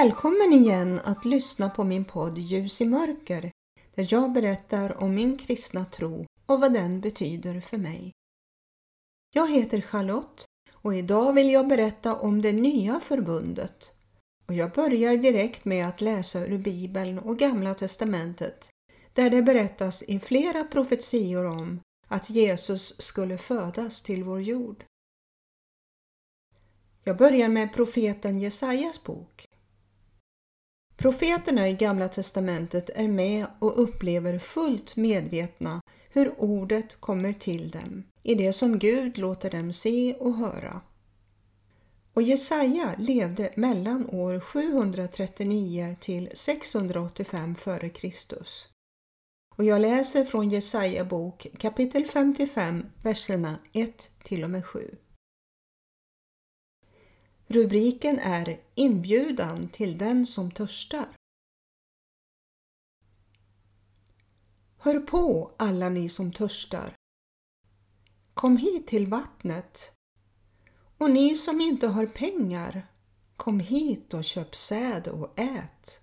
Välkommen igen att lyssna på min podd Ljus i mörker där jag berättar om min kristna tro och vad den betyder för mig. Jag heter Charlotte och idag vill jag berätta om det nya förbundet. Och jag börjar direkt med att läsa ur Bibeln och Gamla testamentet där det berättas i flera profetior om att Jesus skulle födas till vår jord. Jag börjar med profeten Jesajas bok. Profeterna i Gamla testamentet är med och upplever fullt medvetna hur ordet kommer till dem i det som Gud låter dem se och höra. Och Jesaja levde mellan år 739 till 685 f.Kr. Och jag läser från Jesaja bok kapitel 55, verserna 1 till och med 7. Rubriken är Inbjudan till den som törstar. Hör på alla ni som törstar. Kom hit till vattnet. Och ni som inte har pengar, kom hit och köp säd och ät.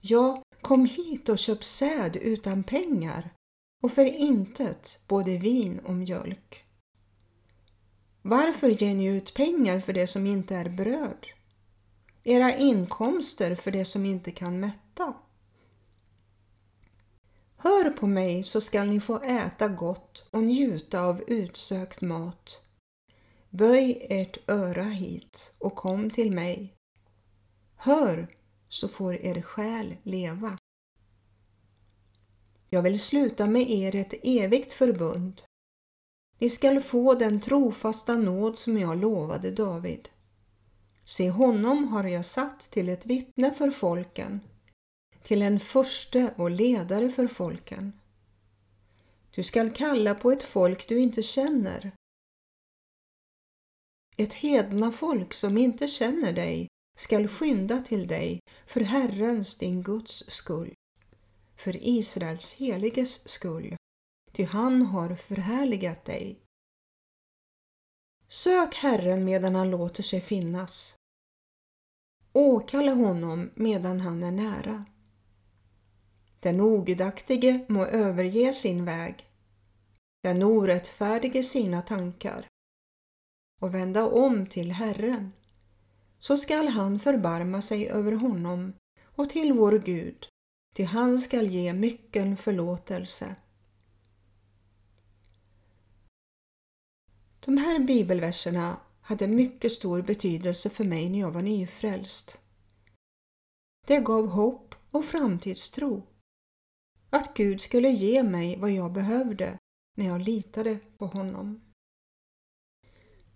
Ja, kom hit och köp säd utan pengar och för intet både vin och mjölk. Varför ger ni ut pengar för det som inte är bröd? Era inkomster för det som inte kan mätta? Hör på mig så skall ni få äta gott och njuta av utsökt mat. Böj ert öra hit och kom till mig. Hör så får er själ leva. Jag vill sluta med er ett evigt förbund ni skall få den trofasta nåd som jag lovade David. Se, honom har jag satt till ett vittne för folken, till en förste och ledare för folken. Du skall kalla på ett folk du inte känner. Ett hedna folk som inte känner dig skall skynda till dig för Herrens, din Guds skull, för Israels heliges skull ty han har förhärligat dig. Sök Herren medan han låter sig finnas. Åkalla honom medan han är nära. Den ogudaktige må överge sin väg, den orättfärdige sina tankar och vända om till Herren, så skall han förbarma sig över honom och till vår Gud, ty han skall ge mycken förlåtelse. De här bibelverserna hade mycket stor betydelse för mig när jag var nyfrälst. Det gav hopp och framtidstro. Att Gud skulle ge mig vad jag behövde när jag litade på honom.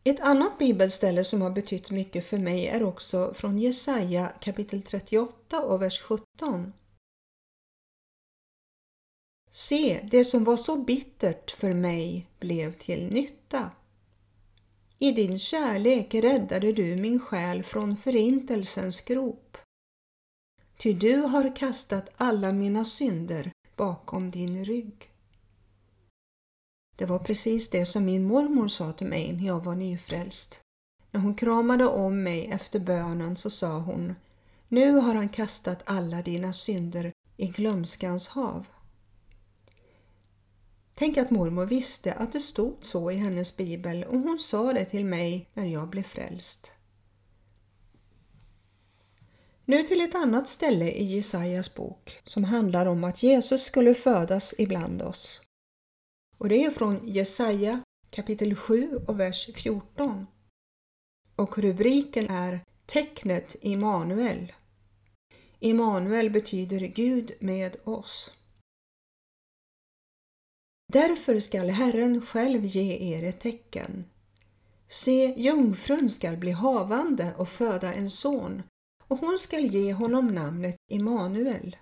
Ett annat bibelställe som har betytt mycket för mig är också från Jesaja kapitel 38 och vers 17. Se, det som var så bittert för mig blev till nytta. I din kärlek räddade du min själ från förintelsens grop. Ty du har kastat alla mina synder bakom din rygg. Det var precis det som min mormor sa till mig när jag var nyfrälst. När hon kramade om mig efter bönen så sa hon Nu har han kastat alla dina synder i glömskans hav. Tänk att mormor visste att det stod så i hennes bibel och hon sa det till mig när jag blev frälst. Nu till ett annat ställe i Jesajas bok som handlar om att Jesus skulle födas ibland oss. Och det är från Jesaja kapitel 7 och vers 14. Och rubriken är Tecknet Immanuel. Immanuel betyder Gud med oss. Därför skall Herren själv ge er ett tecken. Se, jungfrun skall bli havande och föda en son, och hon skall ge honom namnet Immanuel.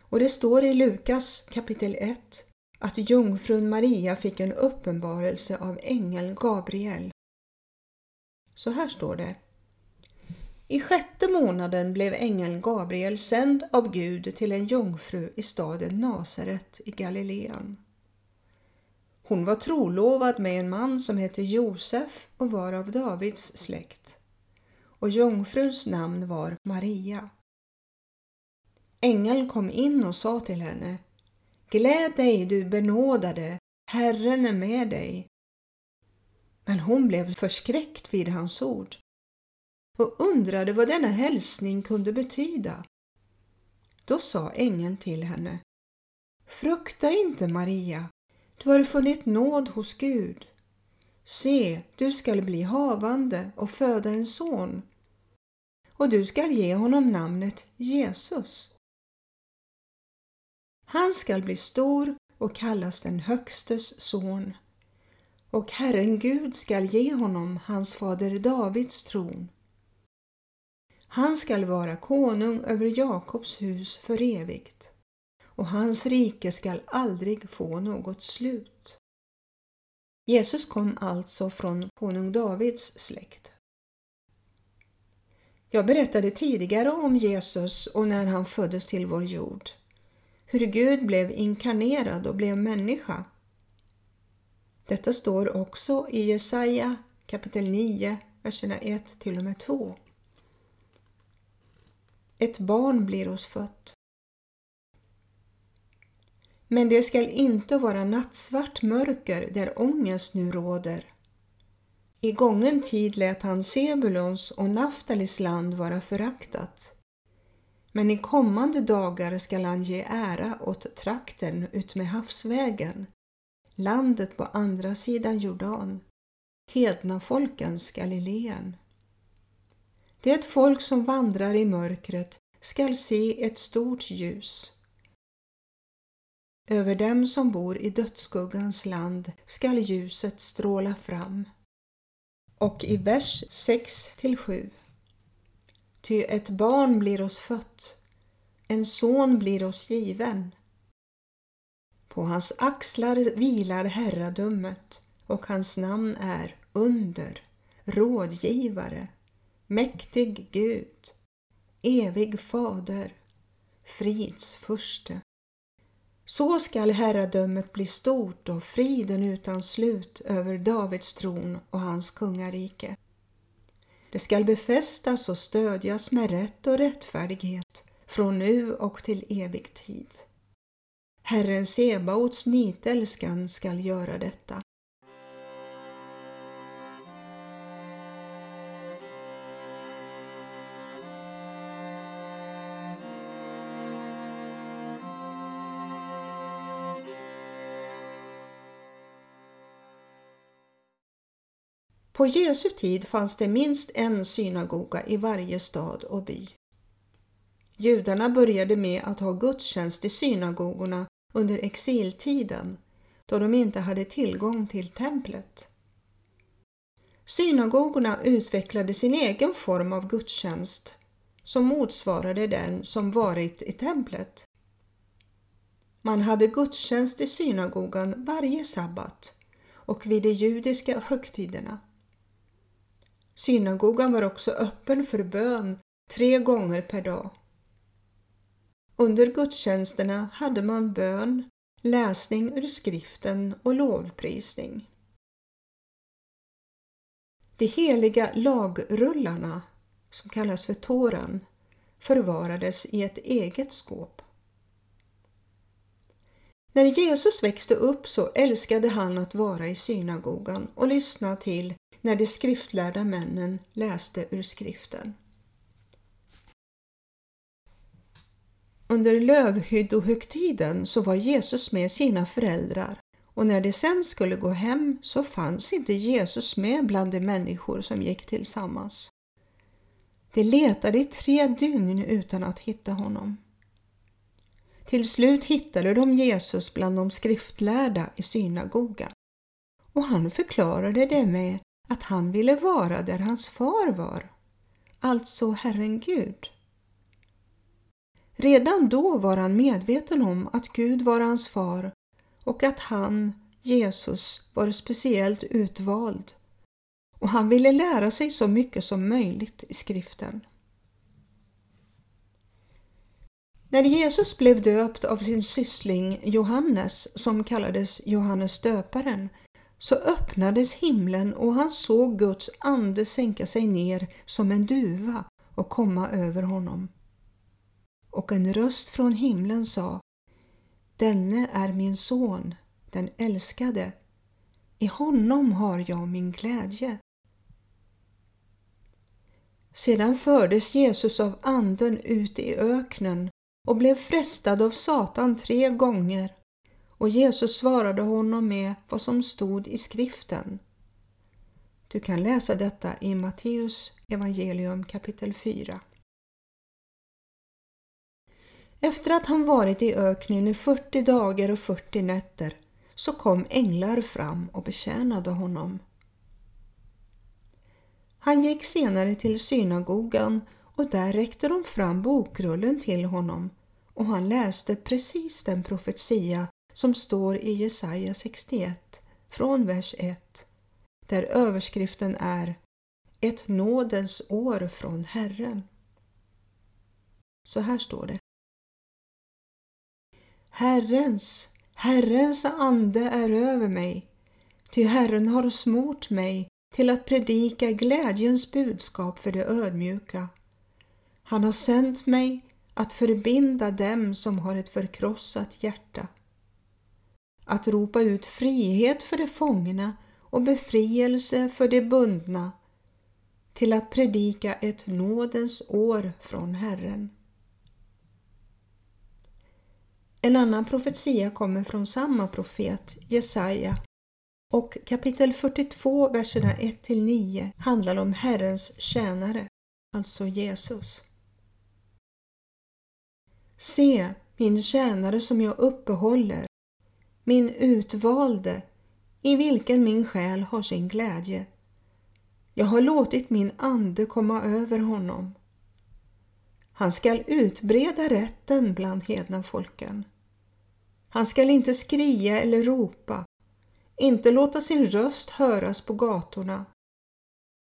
Och det står i Lukas kapitel 1 att jungfrun Maria fick en uppenbarelse av ängeln Gabriel. Så här står det. I sjätte månaden blev ängeln Gabriel sänd av Gud till en jungfru i staden Nasaret i Galileen. Hon var trolovad med en man som hette Josef och var av Davids släkt. och jungfruns namn var Maria. Ängeln kom in och sa till henne Gläd dig, du benådade, Herren är med dig. Men hon blev förskräckt vid hans ord och undrade vad denna hälsning kunde betyda. Då sa ängeln till henne Frukta inte, Maria, du har funnit nåd hos Gud. Se, du skall bli havande och föda en son och du skall ge honom namnet Jesus. Han skall bli stor och kallas den Högstes son och Herren Gud skall ge honom hans fader Davids tron. Han skall vara konung över Jakobs hus för evigt och hans rike skall aldrig få något slut. Jesus kom alltså från konung Davids släkt. Jag berättade tidigare om Jesus och när han föddes till vår jord. Hur Gud blev inkarnerad och blev människa. Detta står också i Jesaja kapitel 9, verserna 1 till och med 2. Ett barn blir oss fött. Men det skall inte vara nattsvart mörker där ångest nu råder. I gången tid lät han Sebulons och Naftalis land vara föraktat. Men i kommande dagar skall han ge ära åt trakten utmed havsvägen, landet på andra sidan Jordan, hedna folkens Galileen. Det folk som vandrar i mörkret skall se ett stort ljus. Över dem som bor i dödsskuggans land skall ljuset stråla fram. Och i vers 6 till 7. Ty ett barn blir oss fött, en son blir oss given. På hans axlar vilar herradömet och hans namn är Under, Rådgivare, Mäktig Gud, Evig Fader, Frids furste. Så skall herradömet bli stort och friden utan slut över Davids tron och hans kungarike. Det skall befästas och stödjas med rätt och rättfärdighet från nu och till evig tid. Herren Sebaots nitälskan skall göra detta. På Jesu tid fanns det minst en synagoga i varje stad och by. Judarna började med att ha gudstjänst i synagogorna under exiltiden då de inte hade tillgång till templet. Synagogorna utvecklade sin egen form av gudstjänst som motsvarade den som varit i templet. Man hade gudstjänst i synagogan varje sabbat och vid de judiska högtiderna. Synagogan var också öppen för bön tre gånger per dag. Under gudstjänsterna hade man bön, läsning ur skriften och lovprisning. De heliga lagrullarna, som kallas för Toran, förvarades i ett eget skåp. När Jesus växte upp så älskade han att vara i synagogan och lyssna till när de skriftlärda männen läste ur skriften. Under lövhyddohögtiden så var Jesus med sina föräldrar och när de sen skulle gå hem så fanns inte Jesus med bland de människor som gick tillsammans. De letade i tre dygn utan att hitta honom. Till slut hittade de Jesus bland de skriftlärda i synagogan och han förklarade det med att han ville vara där hans far var, alltså Herren Gud. Redan då var han medveten om att Gud var hans far och att han, Jesus, var speciellt utvald och han ville lära sig så mycket som möjligt i skriften. När Jesus blev döpt av sin syssling Johannes, som kallades Johannes döparen, så öppnades himlen och han såg Guds ande sänka sig ner som en duva och komma över honom. Och en röst från himlen sa Denne är min son, den älskade. I honom har jag min glädje. Sedan fördes Jesus av anden ut i öknen och blev frestad av Satan tre gånger och Jesus svarade honom med vad som stod i skriften. Du kan läsa detta i Matteus evangelium kapitel 4. Efter att han varit i öknen i 40 dagar och 40 nätter så kom änglar fram och betjänade honom. Han gick senare till synagogan och där räckte de fram bokrullen till honom och han läste precis den profetia som står i Jesaja 61 från vers 1 där överskriften är Ett nådens år från Herren. Så här står det. Herrens, Herrens ande är över mig, ty Herren har smort mig till att predika glädjens budskap för de ödmjuka. Han har sänt mig att förbinda dem som har ett förkrossat hjärta, att ropa ut frihet för de fångna och befrielse för de bundna, till att predika ett nådens år från Herren. En annan profetia kommer från samma profet, Jesaja, och kapitel 42, verserna 1-9 handlar om Herrens tjänare, alltså Jesus. Se, min tjänare som jag uppehåller, min utvalde, i vilken min själ har sin glädje. Jag har låtit min ande komma över honom. Han skall utbreda rätten bland hedna folken. Han skall inte skria eller ropa, inte låta sin röst höras på gatorna.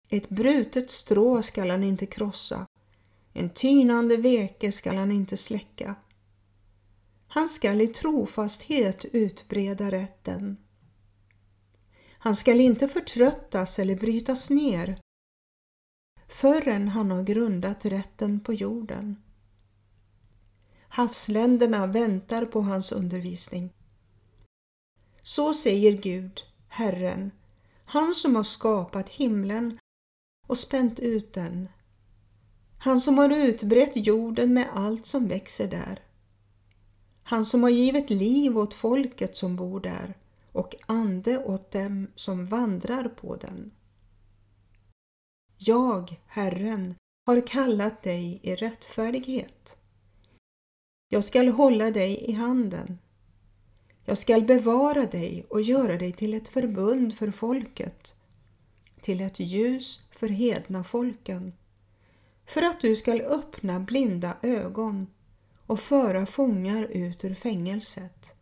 Ett brutet strå skall han inte krossa, en tynande veke skall han inte släcka. Han skall i trofasthet utbreda rätten. Han skall inte förtröttas eller brytas ner förrän han har grundat rätten på jorden. Havsländerna väntar på hans undervisning. Så säger Gud, Herren, han som har skapat himlen och spänt ut den. Han som har utbrett jorden med allt som växer där. Han som har givit liv åt folket som bor där och ande åt dem som vandrar på den. Jag, Herren, har kallat dig i rättfärdighet. Jag skall hålla dig i handen. Jag skall bevara dig och göra dig till ett förbund för folket, till ett ljus för hedna folken, för att du skall öppna blinda ögon och föra fångar ut ur fängelset,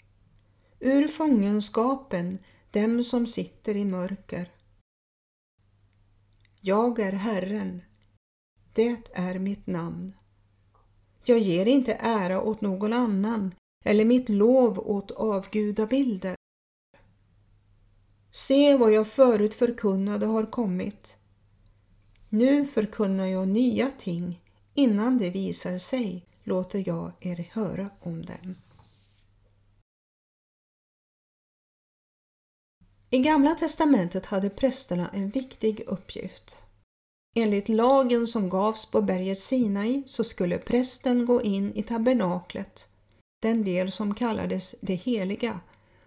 ur fångenskapen dem som sitter i mörker. Jag är Herren, det är mitt namn. Jag ger inte ära åt någon annan eller mitt lov åt avgudabilder. Se vad jag förut förkunnade har kommit. Nu förkunnar jag nya ting innan det visar sig låter jag er höra om dem. I Gamla testamentet hade prästerna en viktig uppgift. Enligt lagen som gavs på berget Sinai så skulle prästen gå in i tabernaklet, den del som kallades det heliga,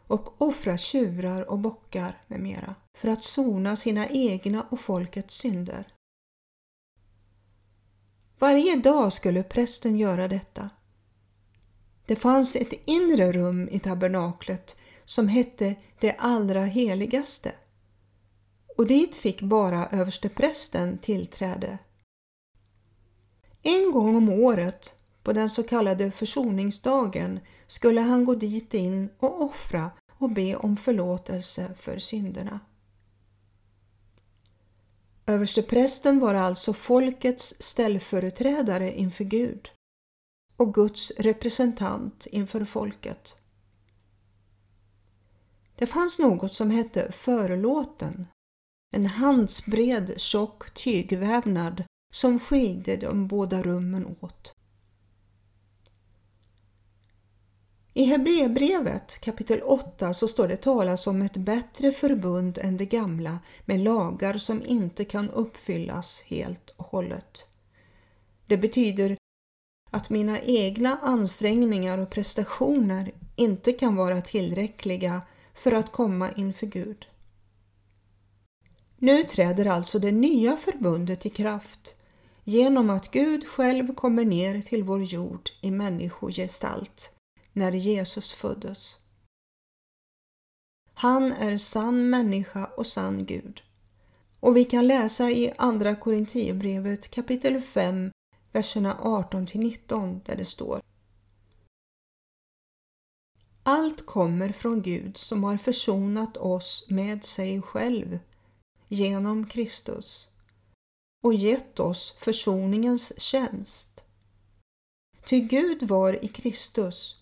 och offra tjurar och bockar med mera för att sona sina egna och folkets synder. Varje dag skulle prästen göra detta. Det fanns ett inre rum i tabernaklet som hette det allra heligaste och dit fick bara översteprästen tillträde. En gång om året, på den så kallade försoningsdagen, skulle han gå dit in och offra och be om förlåtelse för synderna. Översteprästen var alltså folkets ställföreträdare inför Gud och Guds representant inför folket. Det fanns något som hette förlåten, en handsbred tjock tygvävnad som skilde de båda rummen åt. I Hebreerbrevet kapitel 8 så står det talas om ett bättre förbund än det gamla med lagar som inte kan uppfyllas helt och hållet. Det betyder att mina egna ansträngningar och prestationer inte kan vara tillräckliga för att komma inför Gud. Nu träder alltså det nya förbundet i kraft genom att Gud själv kommer ner till vår jord i människogestalt när Jesus föddes. Han är sann människa och sann Gud. Och vi kan läsa i Andra Korinthierbrevet kapitel 5, verserna 18 19 där det står Allt kommer från Gud som har försonat oss med sig själv genom Kristus och gett oss försoningens tjänst. Ty Gud var i Kristus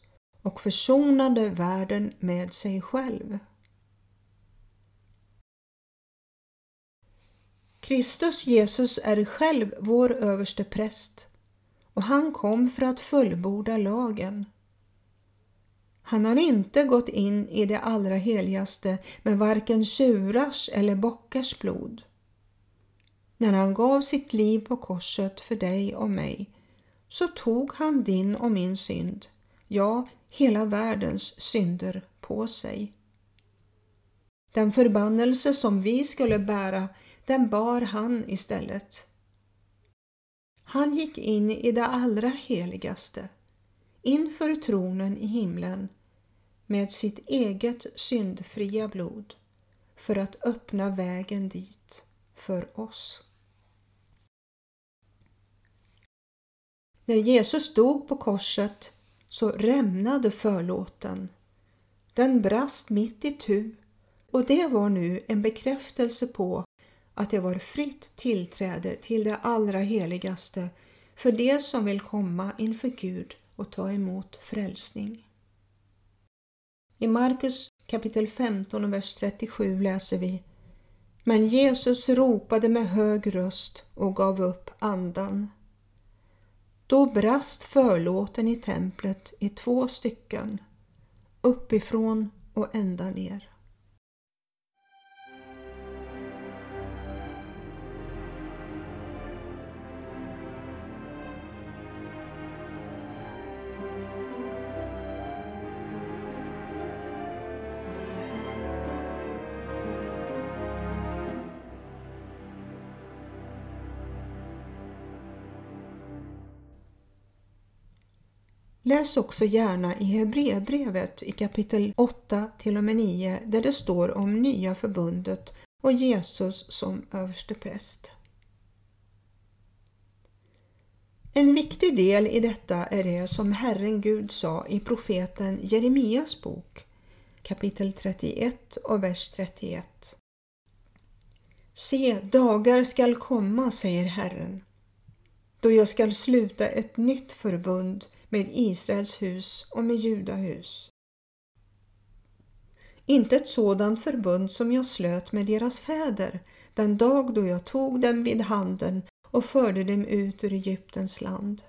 och försonade världen med sig själv. Kristus Jesus är själv vår överste präst och han kom för att fullborda lagen. Han har inte gått in i det allra heligaste med varken tjurars eller bockars blod. När han gav sitt liv på korset för dig och mig så tog han din och min synd, ja, hela världens synder på sig. Den förbannelse som vi skulle bära, den bar han istället. Han gick in i det allra heligaste, inför tronen i himlen, med sitt eget syndfria blod för att öppna vägen dit för oss. När Jesus dog på korset så rämnade förlåten. Den brast mitt i tu och det var nu en bekräftelse på att det var fritt tillträde till det allra heligaste för de som vill komma inför Gud och ta emot frälsning. I Markus kapitel 15 och vers 37 läser vi Men Jesus ropade med hög röst och gav upp andan. Då brast förlåten i templet i två stycken, uppifrån och ända ner. Läs också gärna i Hebreerbrevet i kapitel 8 till och med 9 där det står om nya förbundet och Jesus som överstepräst. En viktig del i detta är det som Herren Gud sa i profeten Jeremias bok kapitel 31 och vers 31. Se, dagar skall komma, säger Herren, då jag skall sluta ett nytt förbund med Israels hus och med Judahus. Inte ett sådant förbund som jag slöt med deras fäder den dag då jag tog dem vid handen och förde dem ut ur Egyptens land.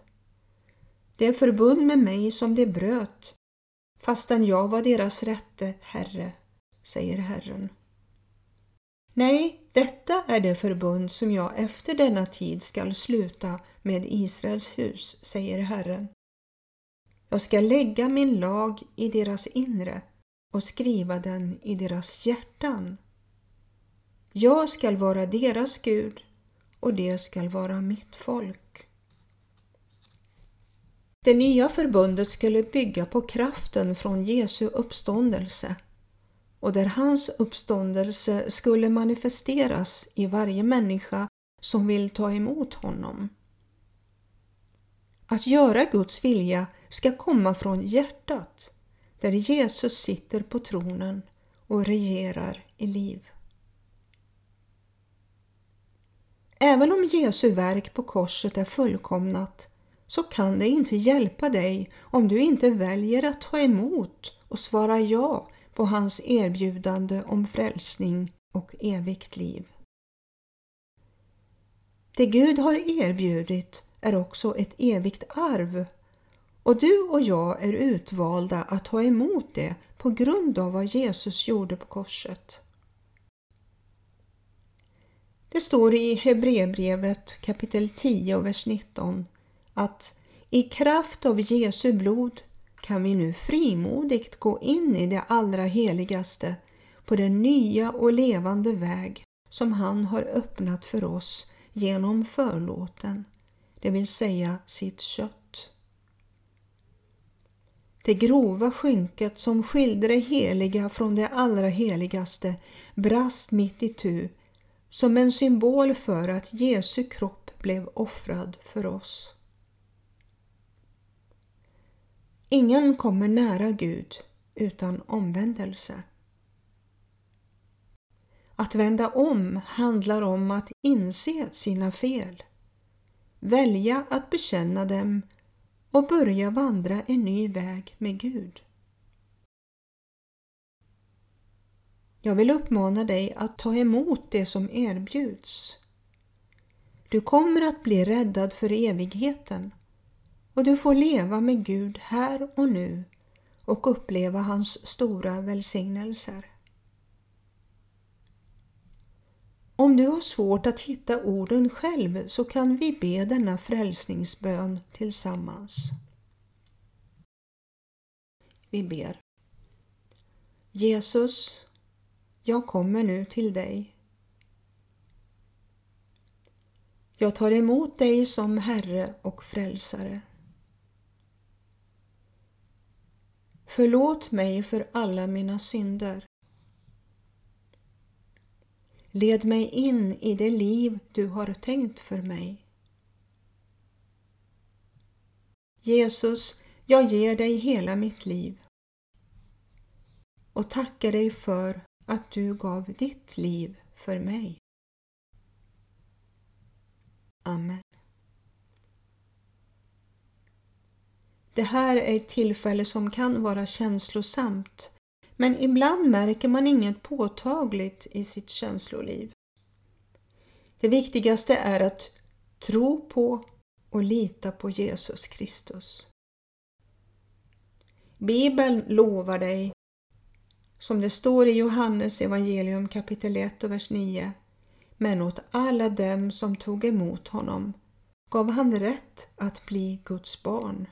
Det förbund med mig som de bröt, fastän jag var deras rätte Herre, säger Herren. Nej, detta är det förbund som jag efter denna tid skall sluta med Israels hus, säger Herren. Jag ska lägga min lag i deras inre och skriva den i deras hjärtan. Jag skall vara deras Gud och det skall vara mitt folk. Det nya förbundet skulle bygga på kraften från Jesu uppståndelse och där hans uppståndelse skulle manifesteras i varje människa som vill ta emot honom. Att göra Guds vilja ska komma från hjärtat, där Jesus sitter på tronen och regerar i liv. Även om Jesu verk på korset är fullkomnat så kan det inte hjälpa dig om du inte väljer att ta emot och svara ja på hans erbjudande om frälsning och evigt liv. Det Gud har erbjudit är också ett evigt arv och du och jag är utvalda att ta emot det på grund av vad Jesus gjorde på korset. Det står i Hebreerbrevet kapitel 10 och vers 19 att i kraft av Jesu blod kan vi nu frimodigt gå in i det allra heligaste på den nya och levande väg som han har öppnat för oss genom förlåten, det vill säga sitt kött. Det grova skynket som skilde det heliga från det allra heligaste brast mitt i tu som en symbol för att Jesu kropp blev offrad för oss. Ingen kommer nära Gud utan omvändelse. Att vända om handlar om att inse sina fel, välja att bekänna dem och börja vandra en ny väg med Gud. Jag vill uppmana dig att ta emot det som erbjuds. Du kommer att bli räddad för evigheten och du får leva med Gud här och nu och uppleva hans stora välsignelser. Om du har svårt att hitta orden själv så kan vi be denna frälsningsbön tillsammans. Vi ber. Jesus, jag kommer nu till dig. Jag tar emot dig som Herre och Frälsare. Förlåt mig för alla mina synder. Led mig in i det liv du har tänkt för mig. Jesus, jag ger dig hela mitt liv och tackar dig för att du gav ditt liv för mig. Amen. Det här är ett tillfälle som kan vara känslosamt men ibland märker man inget påtagligt i sitt känsloliv. Det viktigaste är att tro på och lita på Jesus Kristus. Bibeln lovar dig, som det står i Johannes evangelium kapitel 1 och vers 9, men åt alla dem som tog emot honom gav han rätt att bli Guds barn,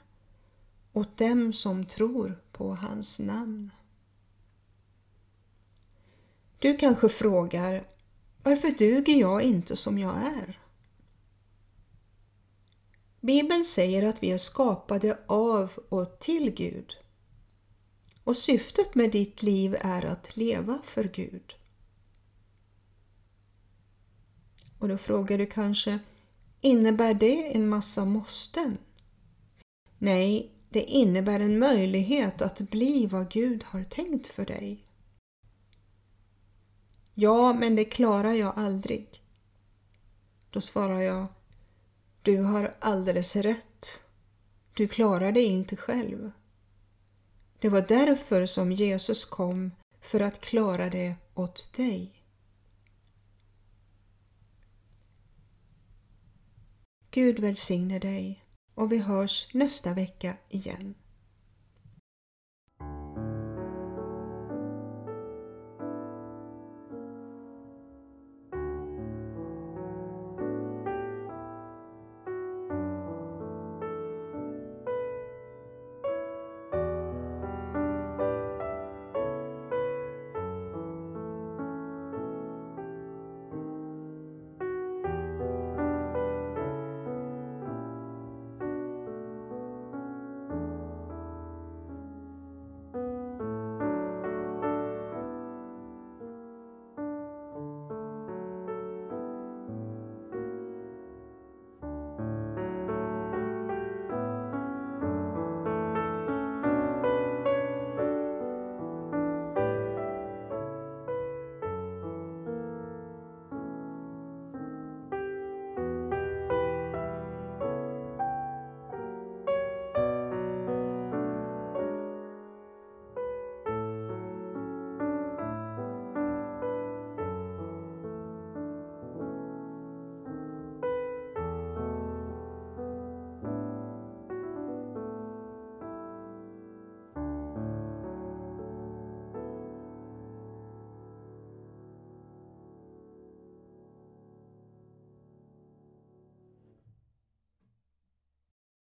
åt dem som tror på hans namn. Du kanske frågar varför duger jag inte som jag är? Bibeln säger att vi är skapade av och till Gud. Och syftet med ditt liv är att leva för Gud. Och då frågar du kanske, innebär det en massa måsten? Nej, det innebär en möjlighet att bli vad Gud har tänkt för dig. Ja, men det klarar jag aldrig. Då svarar jag, du har alldeles rätt. Du klarar det inte själv. Det var därför som Jesus kom, för att klara det åt dig. Gud välsigne dig och vi hörs nästa vecka igen.